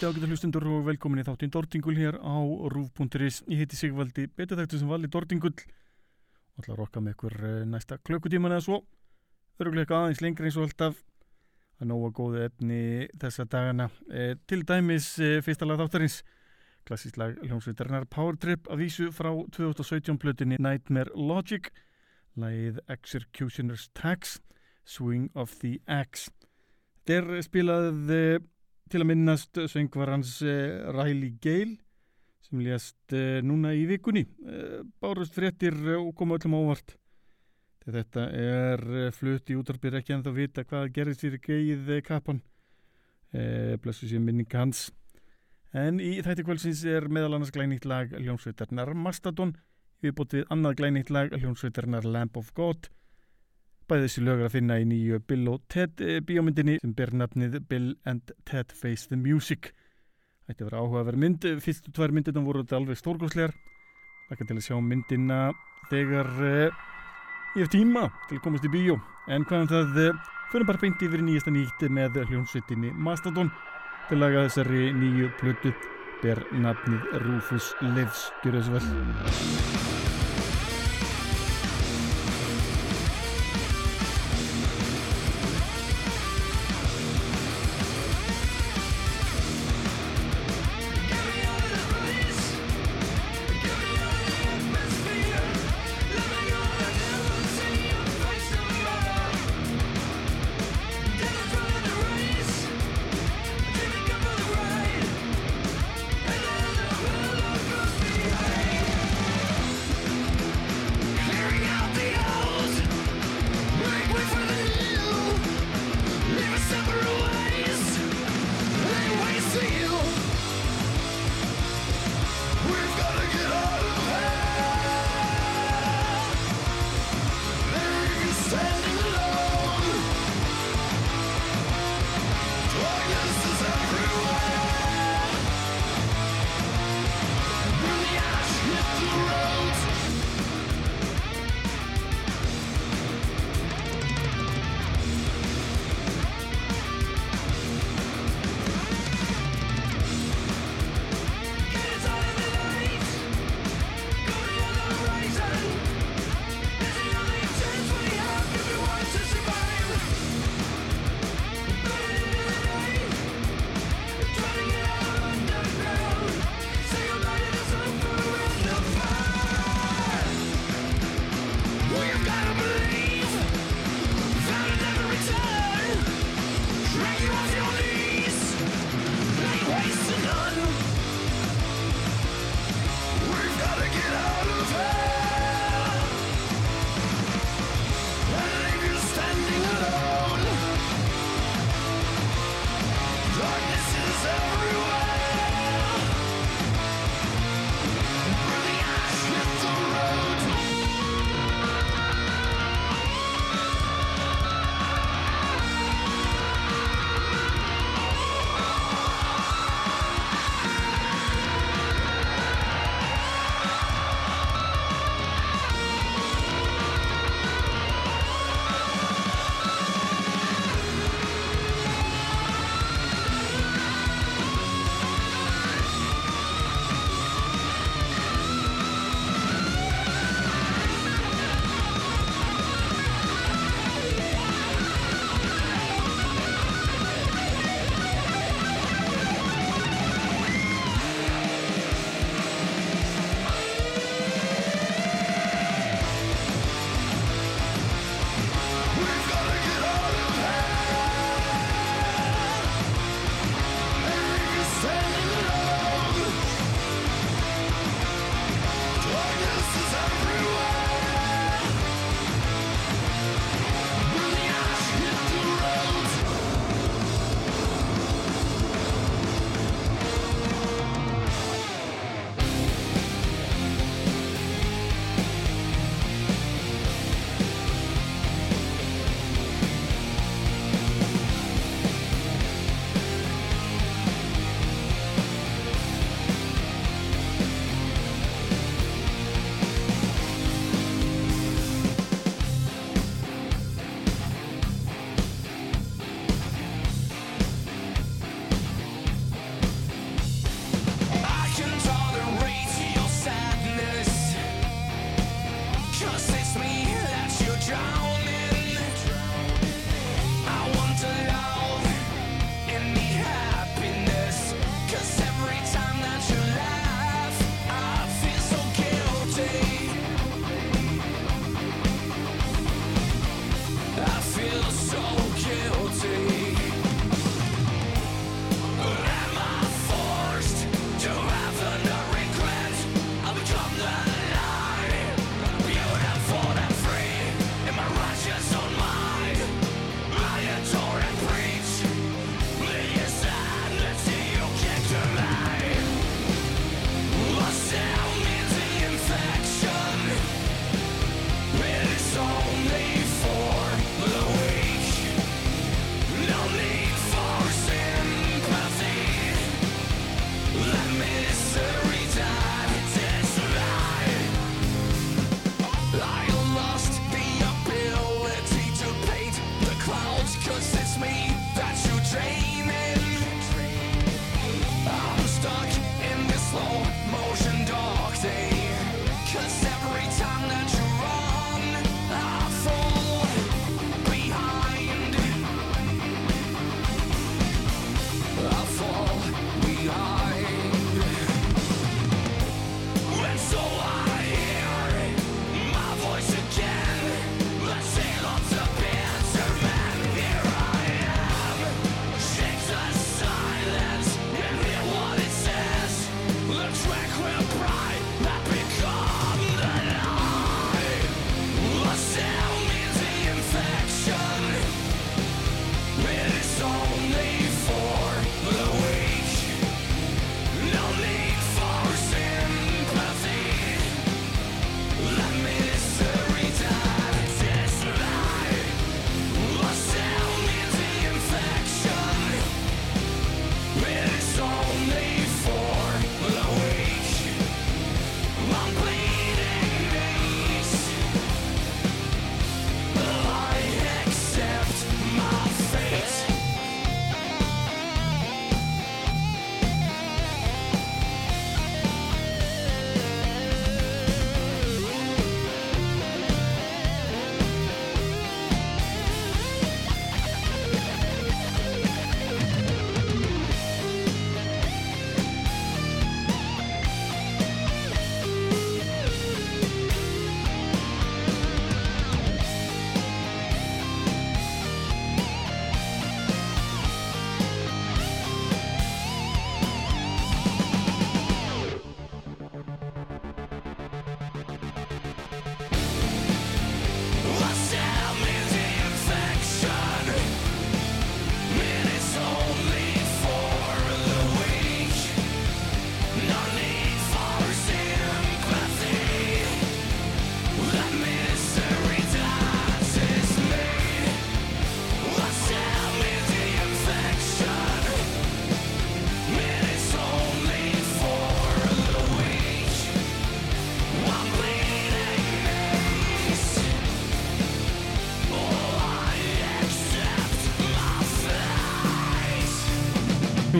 kvöldi ágæta hlustundur og velkomin í þáttinn Dortingul hér á rúf.is. Ég heiti Sigvaldi Betutæktu sem vali Dortingull og ætla að rokka með ykkur eh, næsta klökkutíman eða svo. Örugleika aðeins lengri eins og alltaf að nóga góðu efni þessa dagana. E, til dæmis e, fyrsta lag þáttarins, klassísk lag hljómsveitarnar Power Trip að vísu frá 2017 plötinni Nightmare Logic, lagið Executioner's Tax, Swing of the Axe. Þetta er spilað til að minnast söngvarans eh, Riley Gale sem lést eh, núna í vikunni. Eh, bárust fréttir og koma öllum ávart þetta er flutt í útarbyrð ekki en þá vita hvað gerðist fyrir geið kappan. Blessu sér minning hans. En í þætti kvöldsins er meðal annars glænýtt lag Ljónsveitarnar Mastodon við bótið annað glænýtt lag Ljónsveitarnar Lamp of God Bæði þessi lögur að finna í nýju Bill og Ted eh, bíómyndinni sem ber nafnið Bill and Ted Face the Music. Þetta var áhugaverð mynd, fyrstu tvær myndina voru þetta alveg stórgóðslegar. Laka til að sjá myndina þegar uh, ég hef tíma til að komast í bíó. En hvaðan það uh, fyrir bara beint yfir nýjasta nýtti með hljónsveitinni Mastodon til að þessari nýju plötu ber nafnið Rufus Lives. Gjör þessu vel.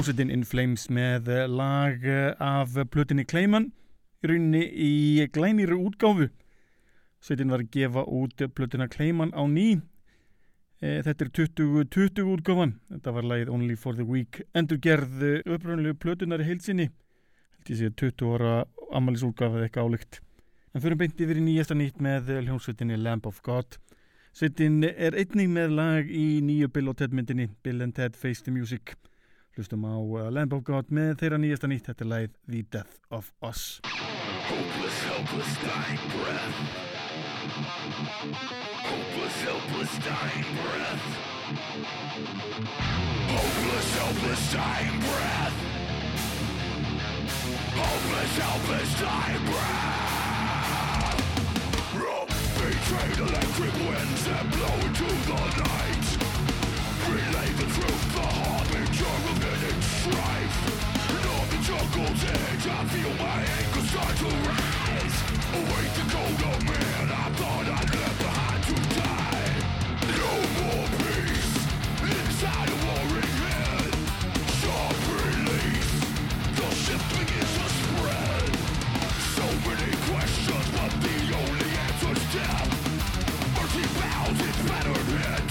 Hljómsveitin In Flames með lag af plötinni Kleiman í rauninni í glænýri útgáfu. Sveitin var að gefa út plötina Kleiman á ný. E, þetta er 2020 útgáfan. Þetta var lagið Only for the Week endurgerð uppröðunlegu plötunar í heilsinni held ég sé 20 ára ammaliðsútgáfað eitthvað álygt en fyrir beint yfir í nýjasta nýtt með hljómsveitinni Lamp of God. Sveitin er einning með lag í nýju Bill og Ted myndinni Bill and Ted Face the Music Hlustum á uh, Lamb of God með þeirra nýjasta nýtt. Þetta er læð The Death of Us. Hopeless, helpless, dying breath. Hopeless, helpless, dying breath. Hopeless, helpless, dying breath. Hopeless, helpless, dying breath. Betrayed electric winds that blow into the night questions but the only answer's death Mercy bows its head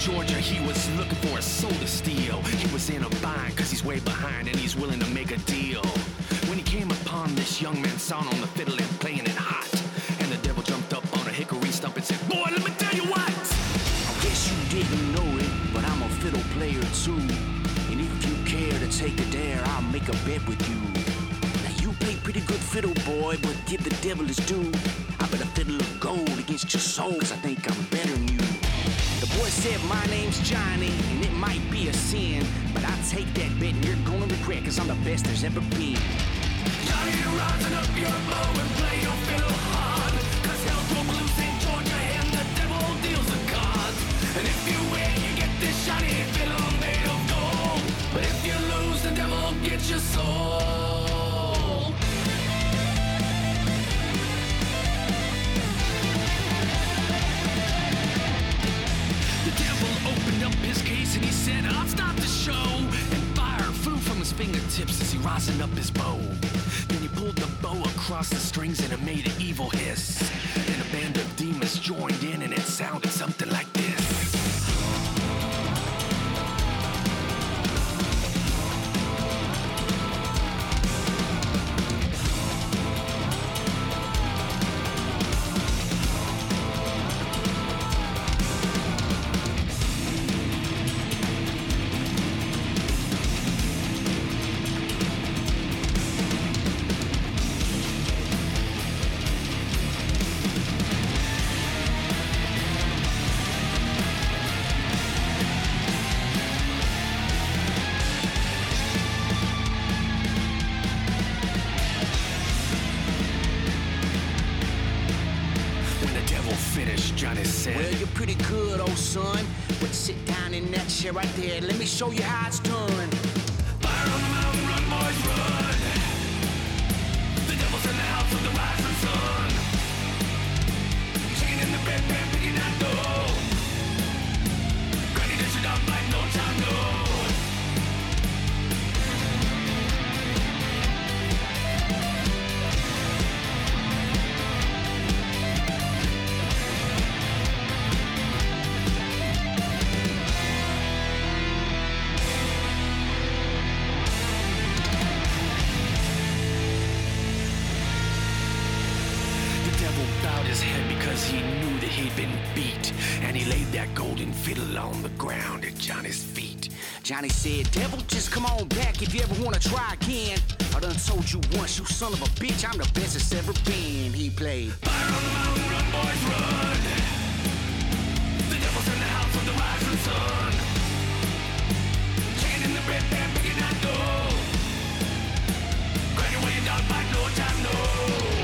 Georgia, he was looking for a soul to steal. He was in a bind, cause he's way behind and he's willing to make a deal. When he came upon this young man sound on the fiddle and playing it hot, and the devil jumped up on a hickory stump and said, Boy, let me tell you what! I guess you didn't know it, but I'm a fiddle player too. And if you care to take a dare, I'll make a bet with you. Now you play pretty good fiddle, boy, but give the devil his due. I bet a fiddle of gold against your soul, cause I think I'm better boy said my name's Johnny, and it might be a sin, but I take that bet and you're gonna regret, cause I'm the best there's ever been. Johnny, you're rising up your bow and play your fiddle hard. Cause hell broke loose in Georgia and the devil deals the cards. And if you win, you get this shiny fiddle made of gold. But if you lose, the devil gets your soul. Said, I'll stop the show. And fire flew from his fingertips as he rosined up his bow. Then he pulled the bow across the strings and it made an evil hiss. And a band of demons joined in and it sounded something show you fiddle on the ground at Johnny's feet. Johnny said, Devil, just come on back if you ever wanna try again. I done told you once, you son of a bitch, I'm the best it's ever been. He played. Fire on the mountain, run, boys, run. The devil's in the house of the rising sun. Chain in the bed, man, picking that door. Granny, where you dog by no time, no.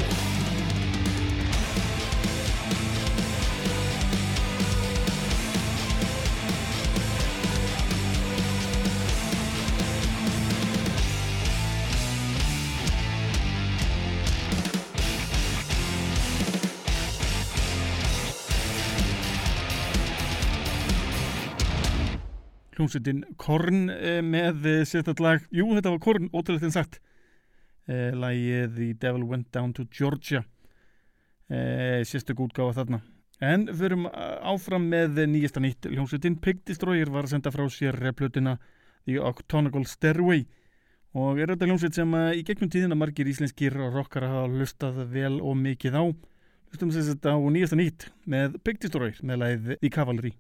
Hljómsveitin Korn eh, með eh, sérstætt lag, jú þetta var Korn ótrúlega en sagt eh, lagið The Devil Went Down to Georgia. Sérstök útgáfa þarna. En við erum áfram með nýjasta nýtt. Hljómsveitin Pig Destroyer var að senda frá sér plötuna The Octonical Stairway. Og er þetta hljómsveit sem í gegnum tíðina margir íslenskir rockara hafa lustað vel og mikið á. Hlustum þetta á nýjasta nýtt með Pig Destroyer með lagið The Cavalry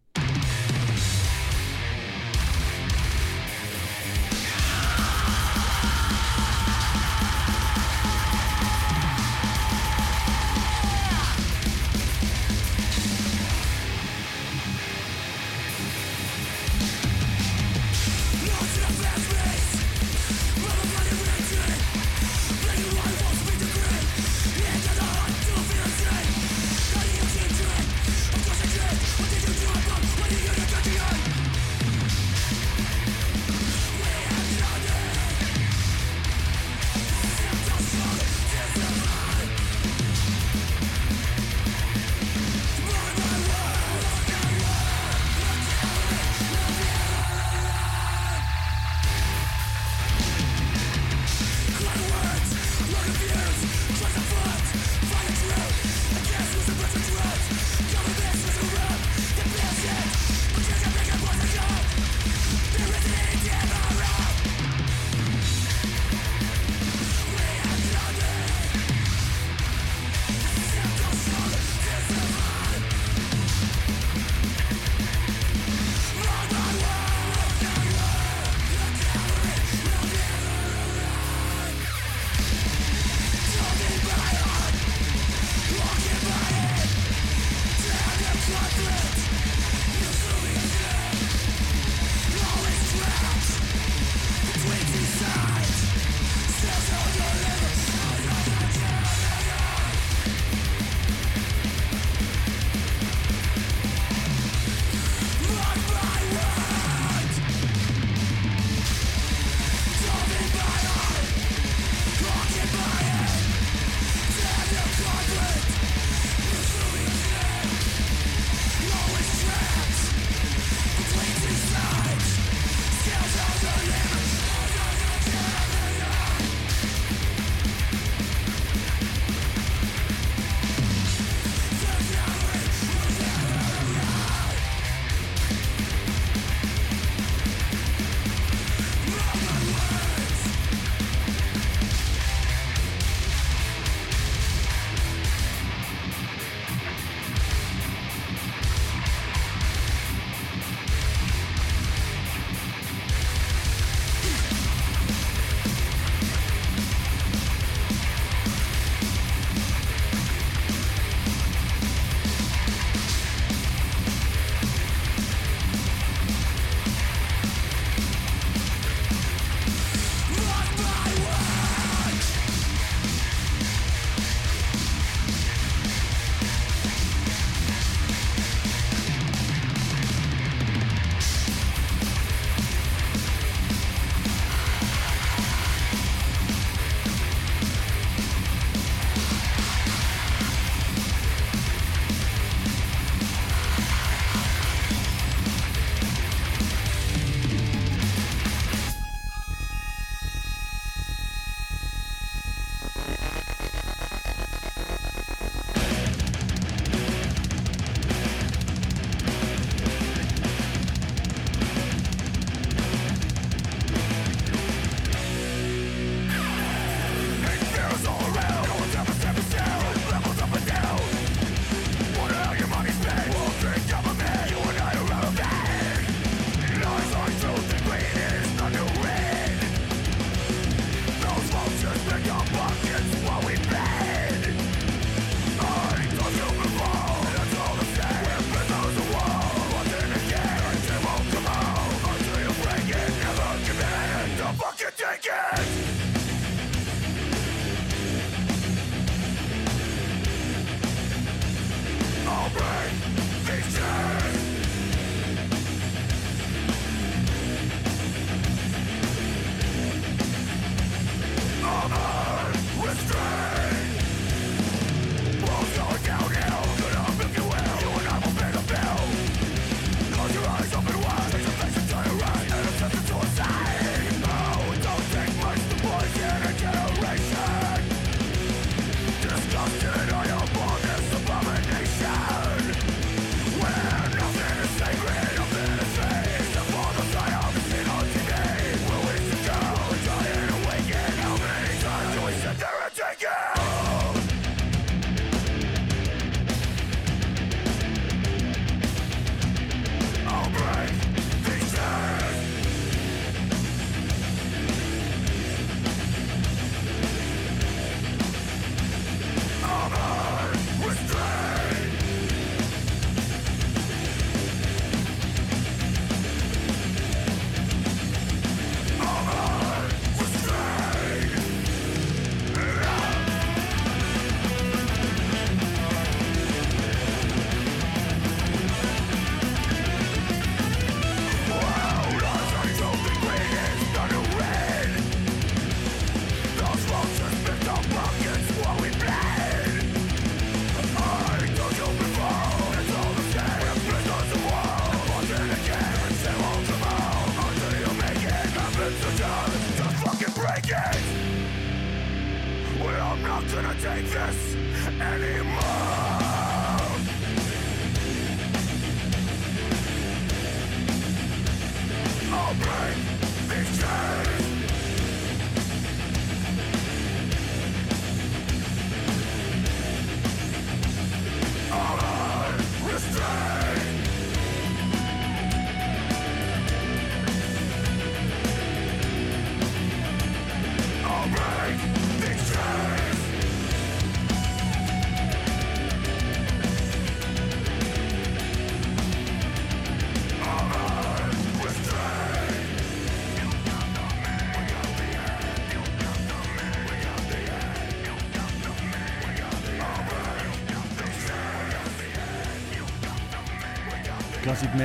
Klassík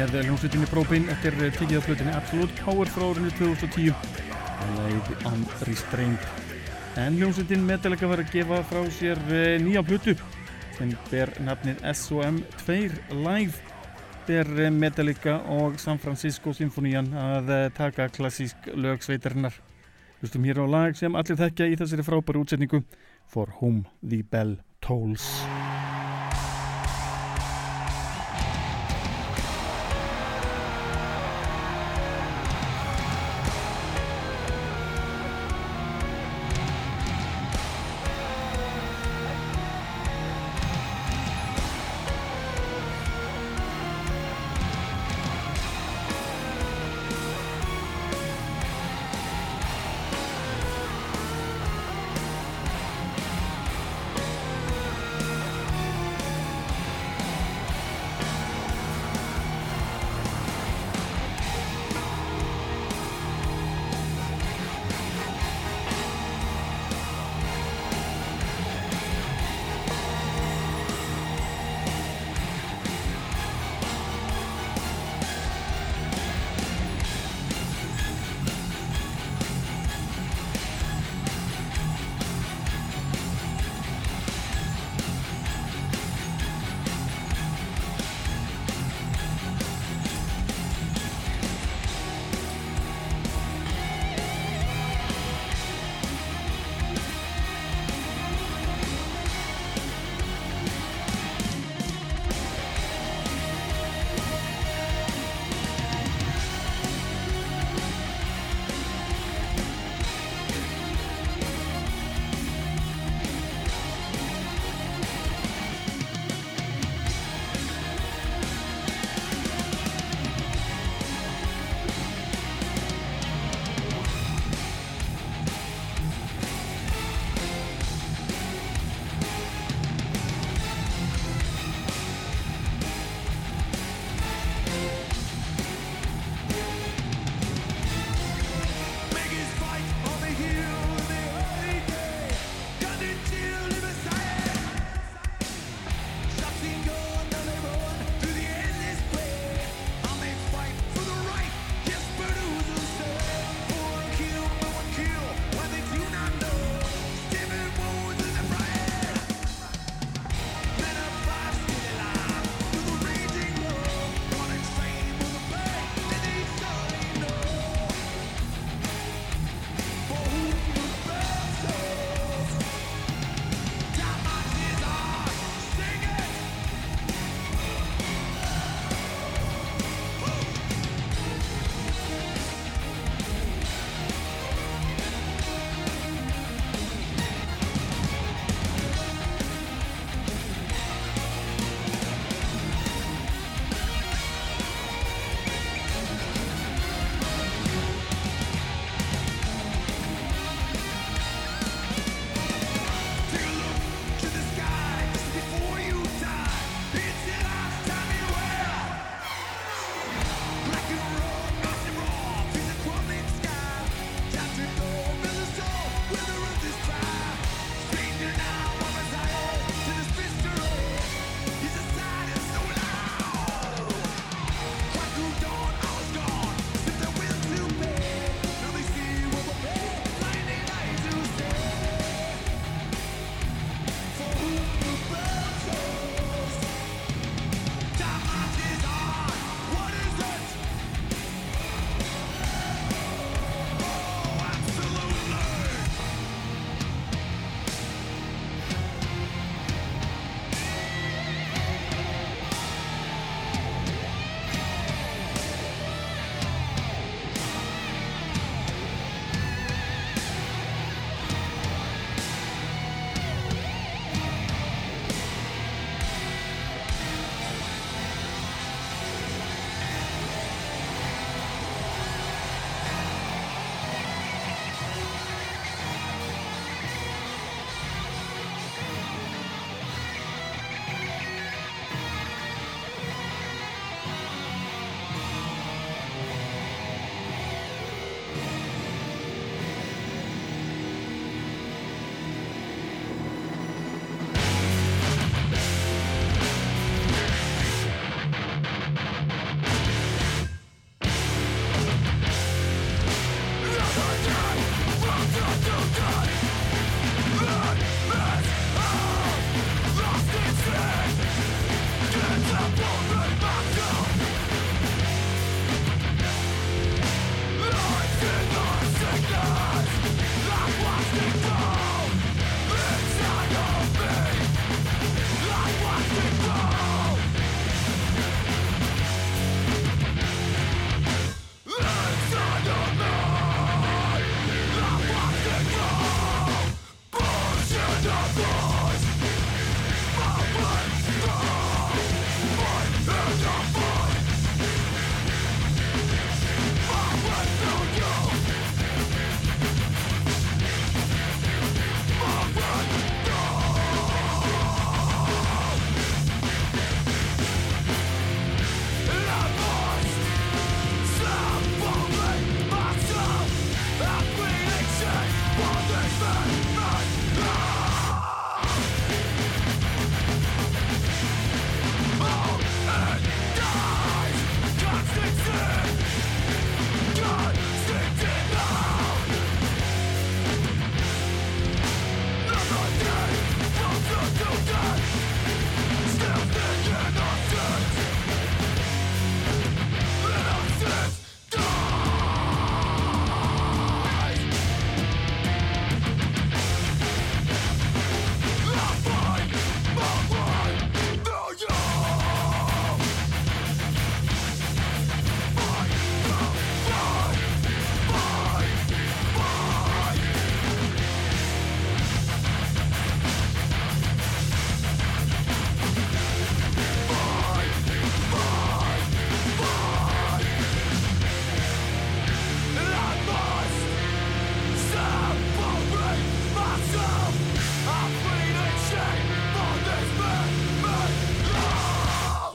með hljómsveitinni Propane eftir tekið á flutinni Absolute Power frá árinu 2010 og leið Unrestrained. En hljómsveitin Metallica var að gefa frá sér eh, nýja flutu sem ber nafnið SOM2 Live ber eh, Metallica og San Francisco Symfónían að eh, taka klassísk lögsveitarinnar. Hlustum hér á lag sem allir þekkja í þessari frábæru útsetningu For Whom the Bell Tolls.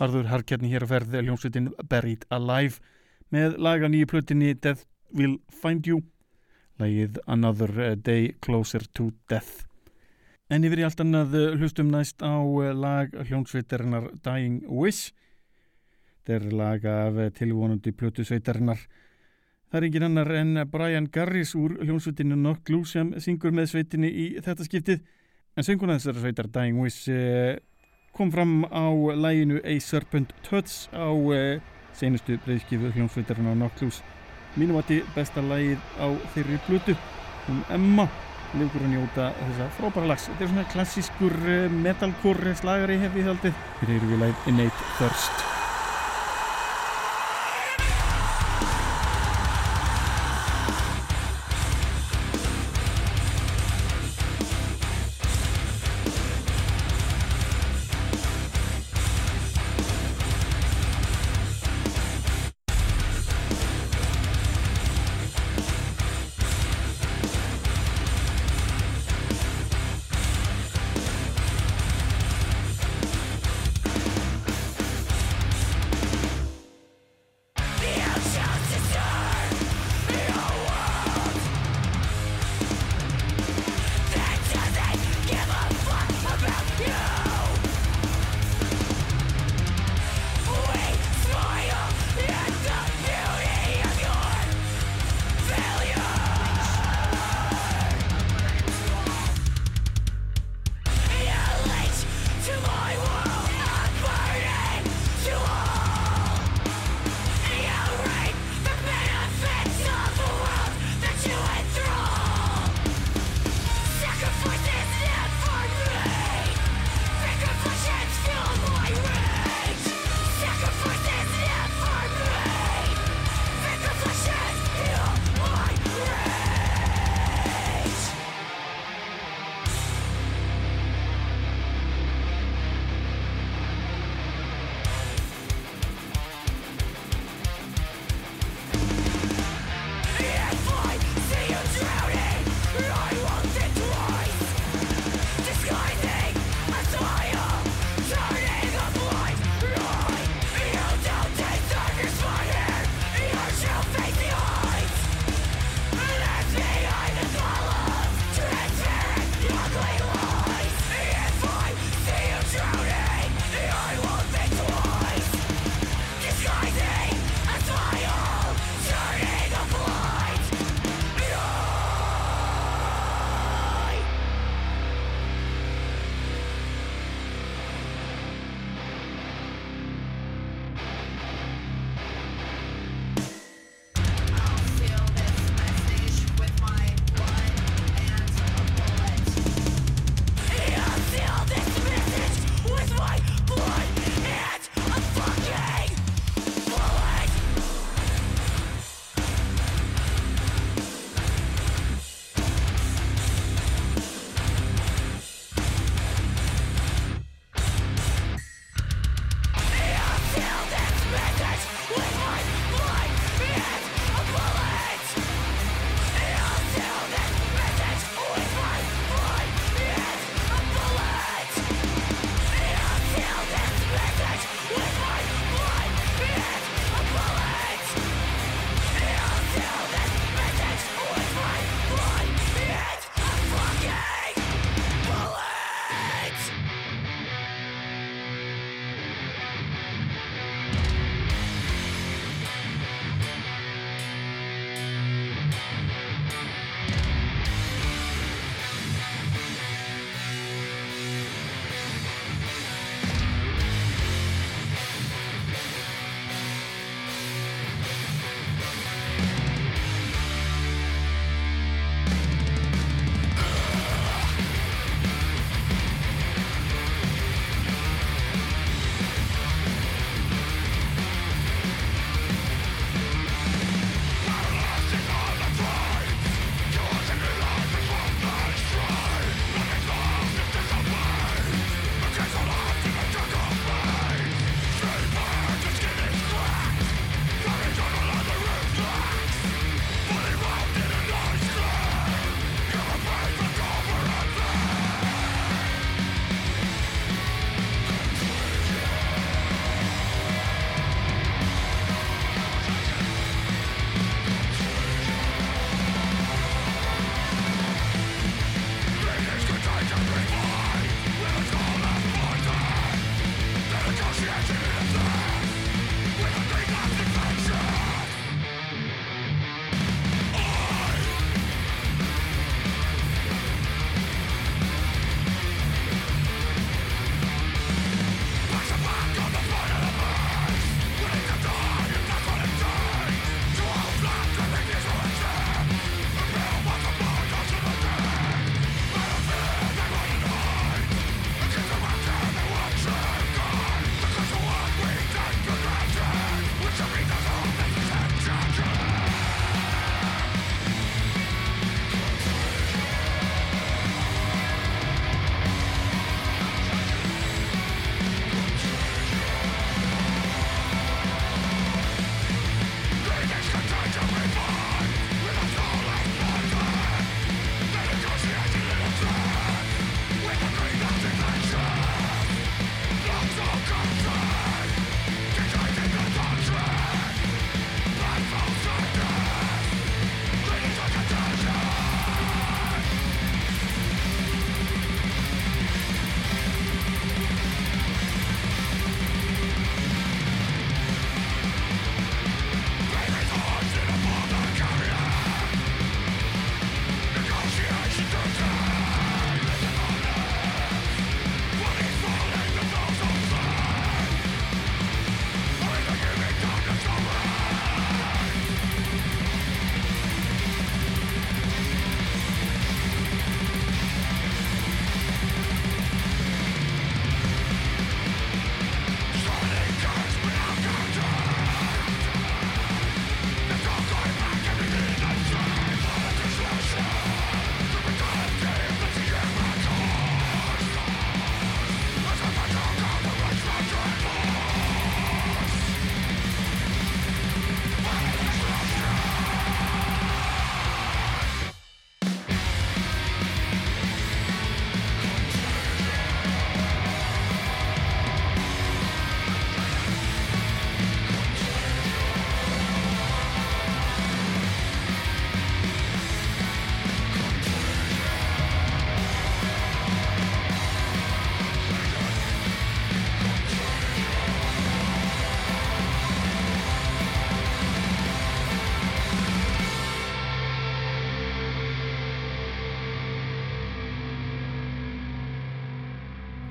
Arður Harkjarni hér að ferð hljómsveitin Buried Alive með laga nýju plötinni Death Will Find You lagið Another Day Closer to Death. En yfir í allt annað hlustum næst á lag hljómsveitarinnar Dying Wish. Þetta er lag af tilvonandi plötu sveitarinnar. Það er engin annar en Brian Garris úr hljómsveitinu Nokklu sem syngur með sveitinni í þetta skiptið. En sönguna þessara sveitar Dying Wish eh, kom fram á læginu A Serpent Touch á eh, senustu breyðskifu hljómsveitarinn á Nocklus mínum að þetta besta lægið á þeirri blutu um Emma líkur að njóta þessa frábæra lags. Þetta er svona klassískur eh, metalcore slagari hefði þaldið hér eru við lægið Innate Thirst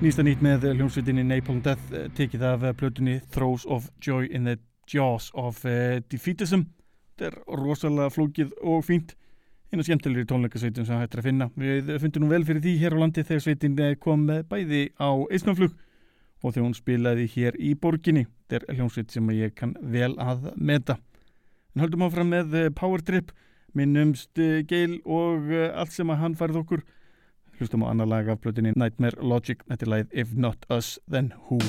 Nýsta nýtt með hljómsveitinni Napalm Death eh, tekið af eh, plötunni Throws of Joy in the Jaws of uh, Defeatism. Þetta er rosalega flókið og fínt. Einu skemmtilegri tónleikasveitum sem hættir að finna. Við fundum nú vel fyrir því hér á landi þegar sveitin eh, kom bæði á eisnaflug og þegar hún spilaði hér í borginni. Þetta er hljómsveit sem ég kann vel að meta. En höldum áfram með eh, Power Trip. Minnumst eh, Geil og eh, allt sem að hann færð okkur hlustum á annar lag af plötunni Nightmare Logic. Þetta er lagið If Not Us Then Who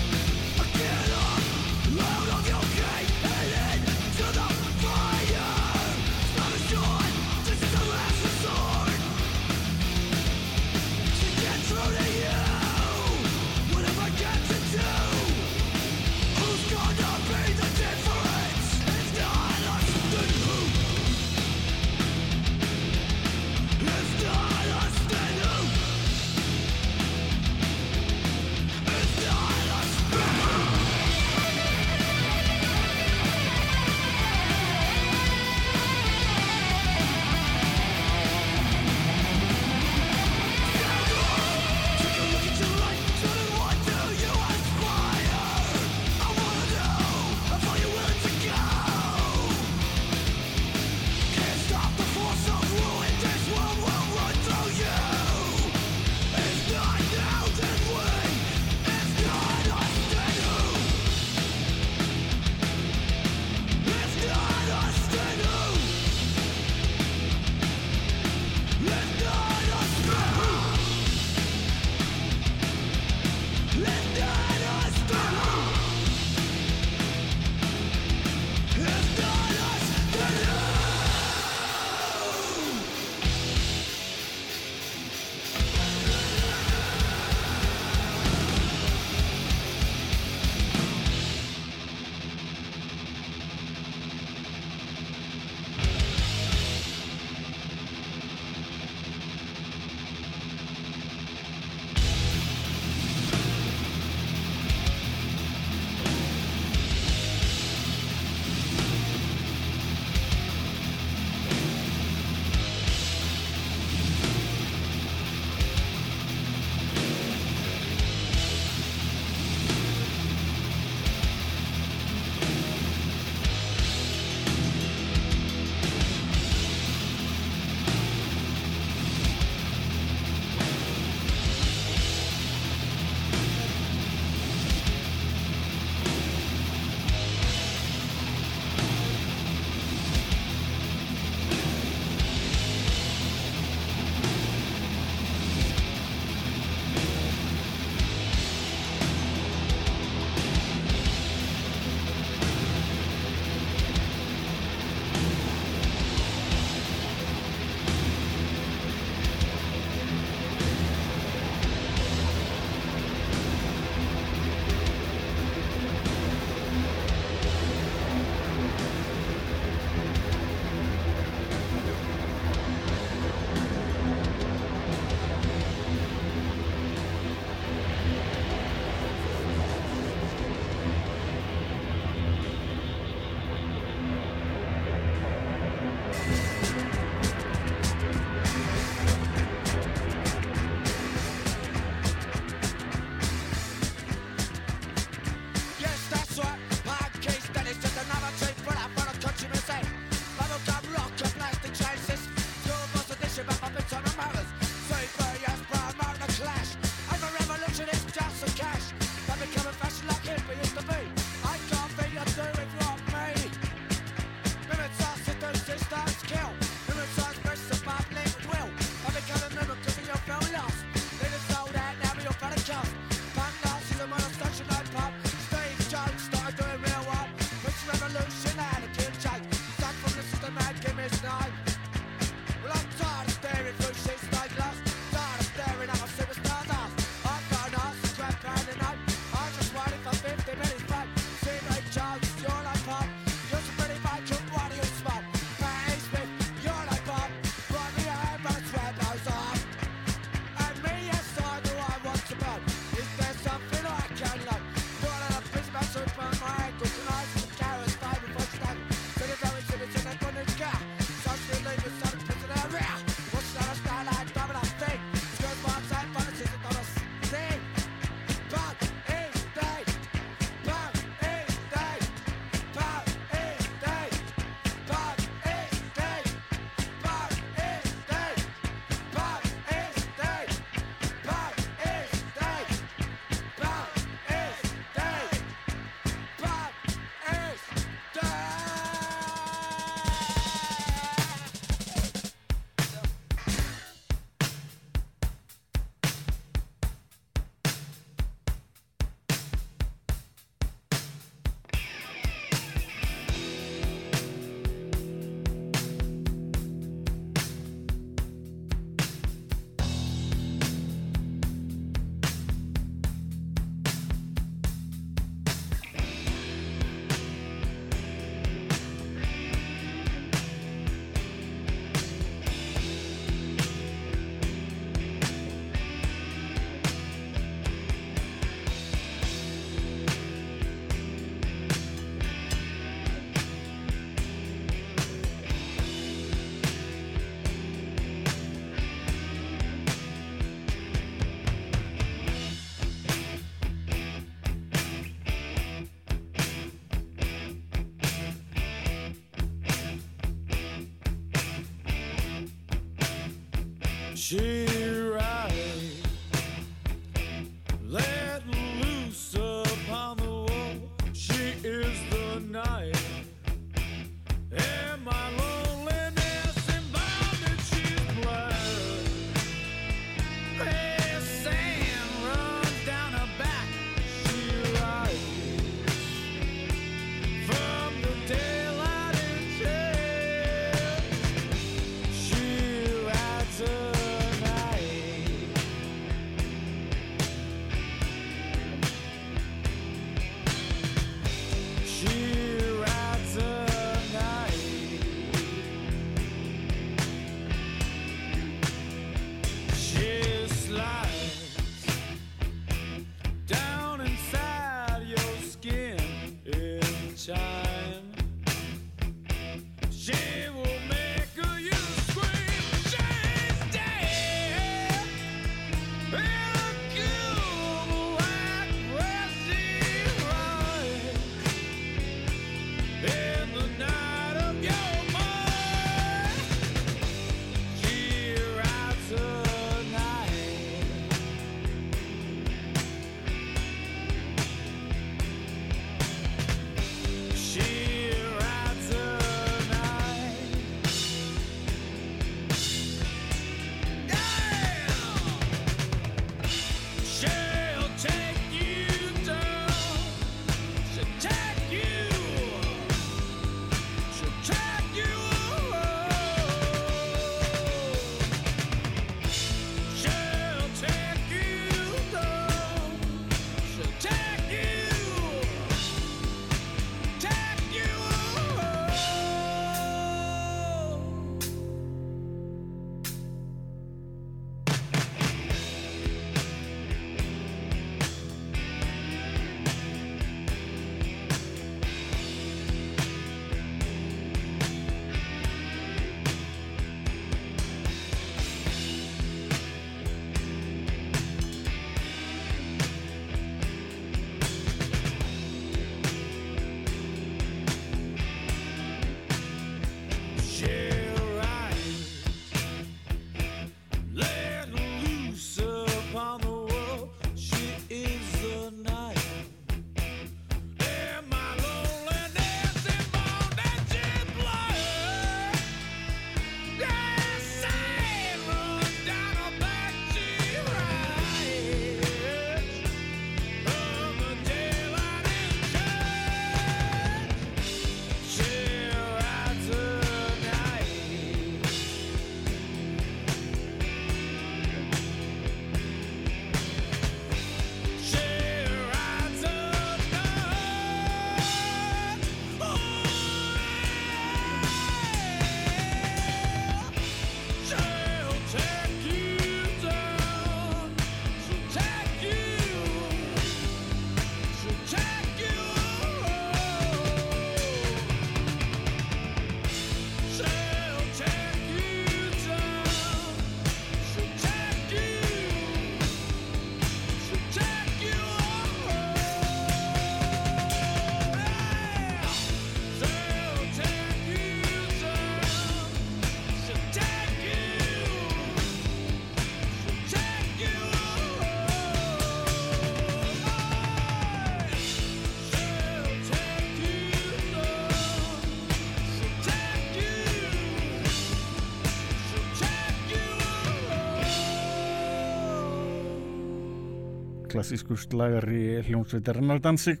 you. klassískur slagari hljómsveitarinnar Danzig.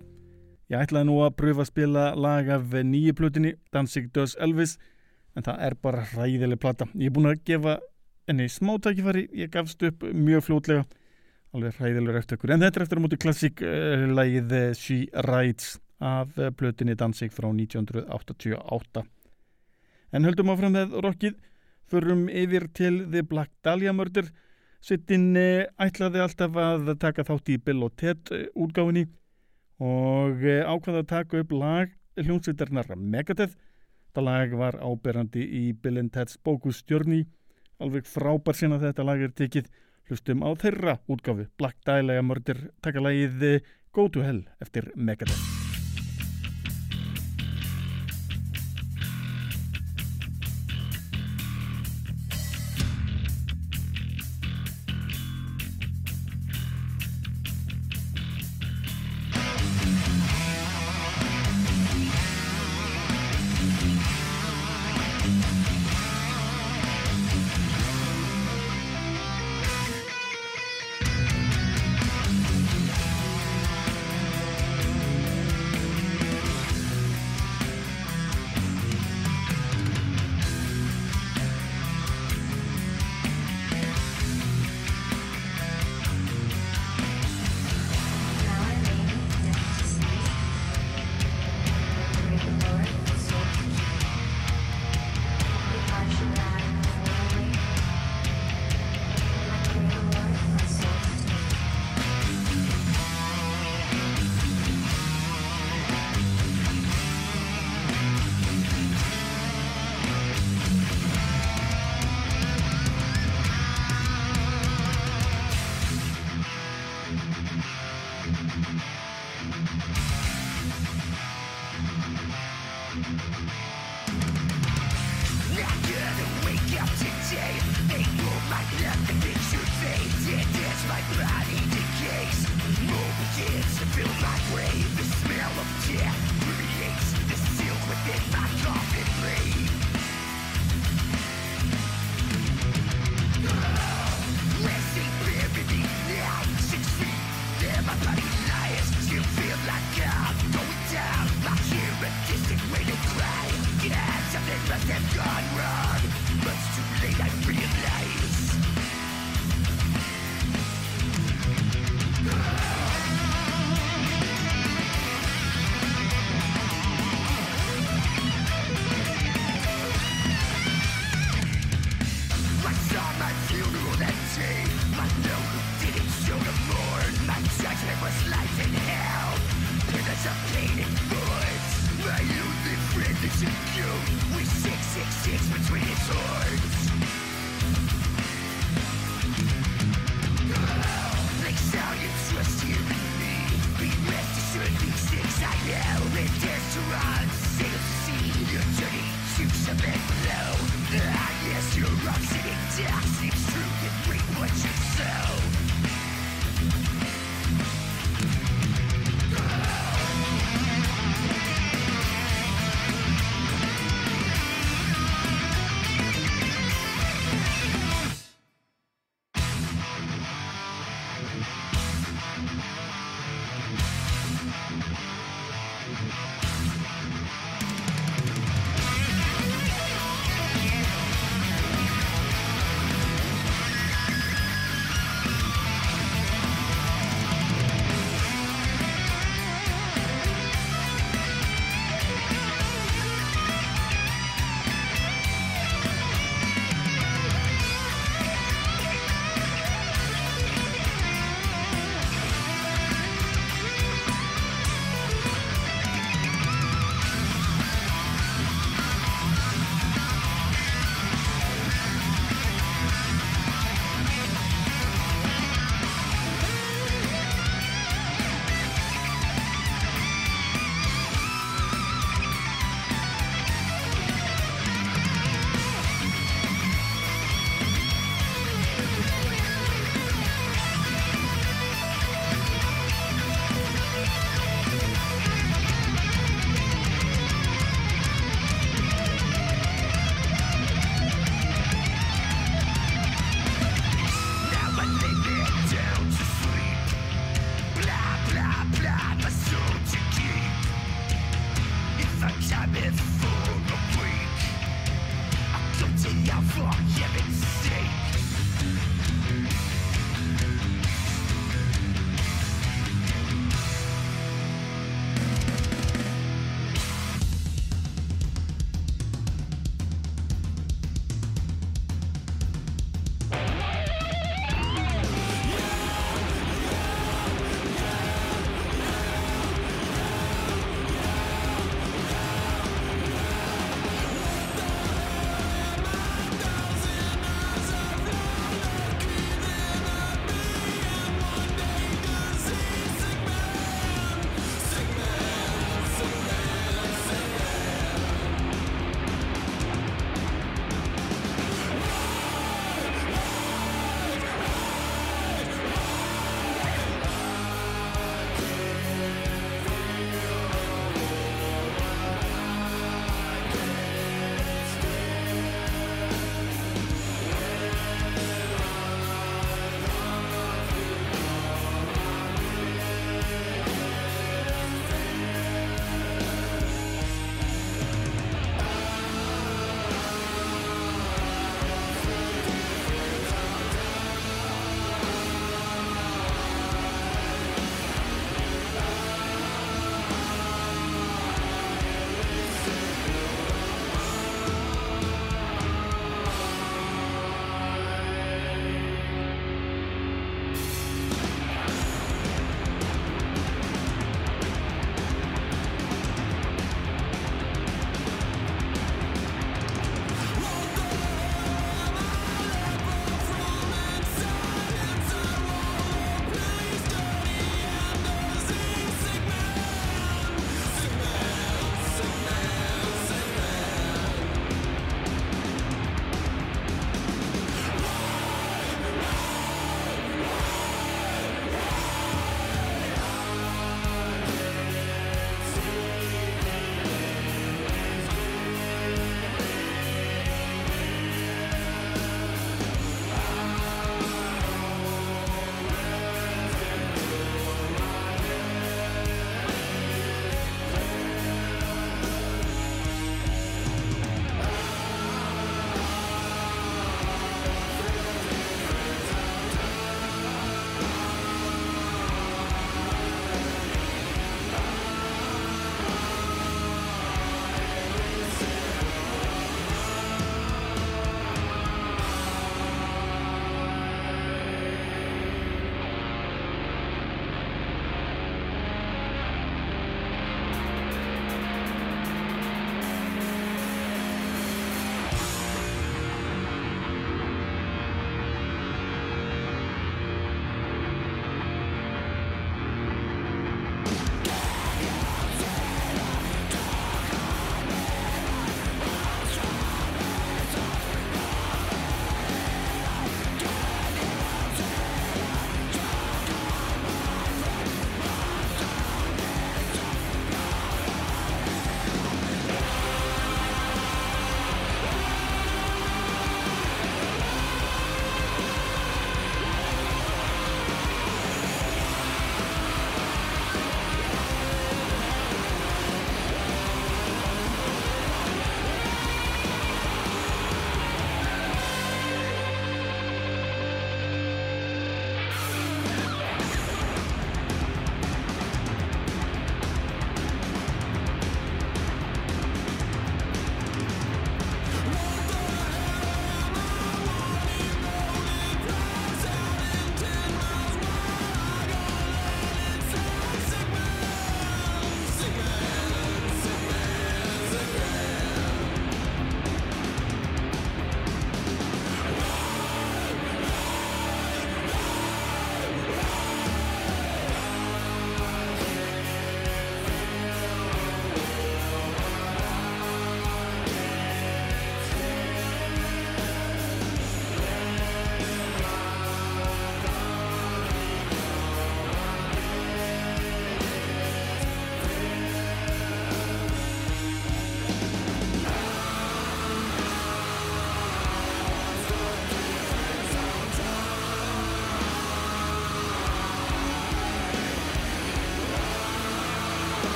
Ég ætlaði nú að pröfa að spila lag af nýju plötinni Danzig Does Elvis en það er bara hræðileg plata. Ég er búin að gefa henni smá tækifæri, ég gafst upp mjög fljótlega alveg hræðilegur eftir ykkur. En þetta er eftir að múti klassík uh, lagið eh, She Rides af uh, plötinni Danzig frá 1988. En höldum áfram með rockið, förum yfir til The Black Dahlia Murder Eh, ætlaði alltaf að taka þátt í Bill og Ted eh, útgáfinni og eh, ákvaði að taka upp lag hljómsveitarnar Megadeth. Þetta lag var áberandi í Bill and Ted's Journey. Alveg frábær sinna þetta lag er tekið. Hlustum á þeirra útgáfi Black Dahlia Murder taka lagið eh, Go to Hell eftir Megadeth.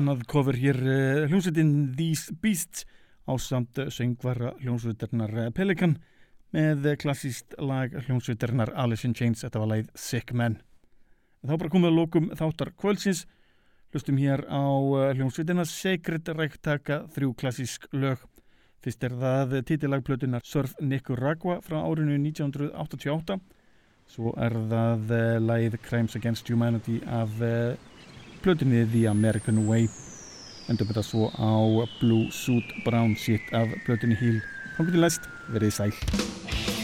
Annað cover hér uh, hljómsveitin These Beasts á samt söngvara hljómsveitarnar eh, Pelican með eh, klassíst lag hljómsveitarnar Alice in Chains, þetta var lagið Sick Men. Þá bara komið að lókum þáttar kvöldsins, hlustum hér á eh, hljómsveitina Sacred Ræktaka, þrjú klassísk lög. Fyrst er það titillagplötunar Surf Nicaragua frá árinu 1988, svo er það eh, lagið Crimes Against Humanity af eh, plötunni The American Way. Endur þetta svo á Blue Suit Brown Shit af plötunni Heal þá getur læst, verið sæl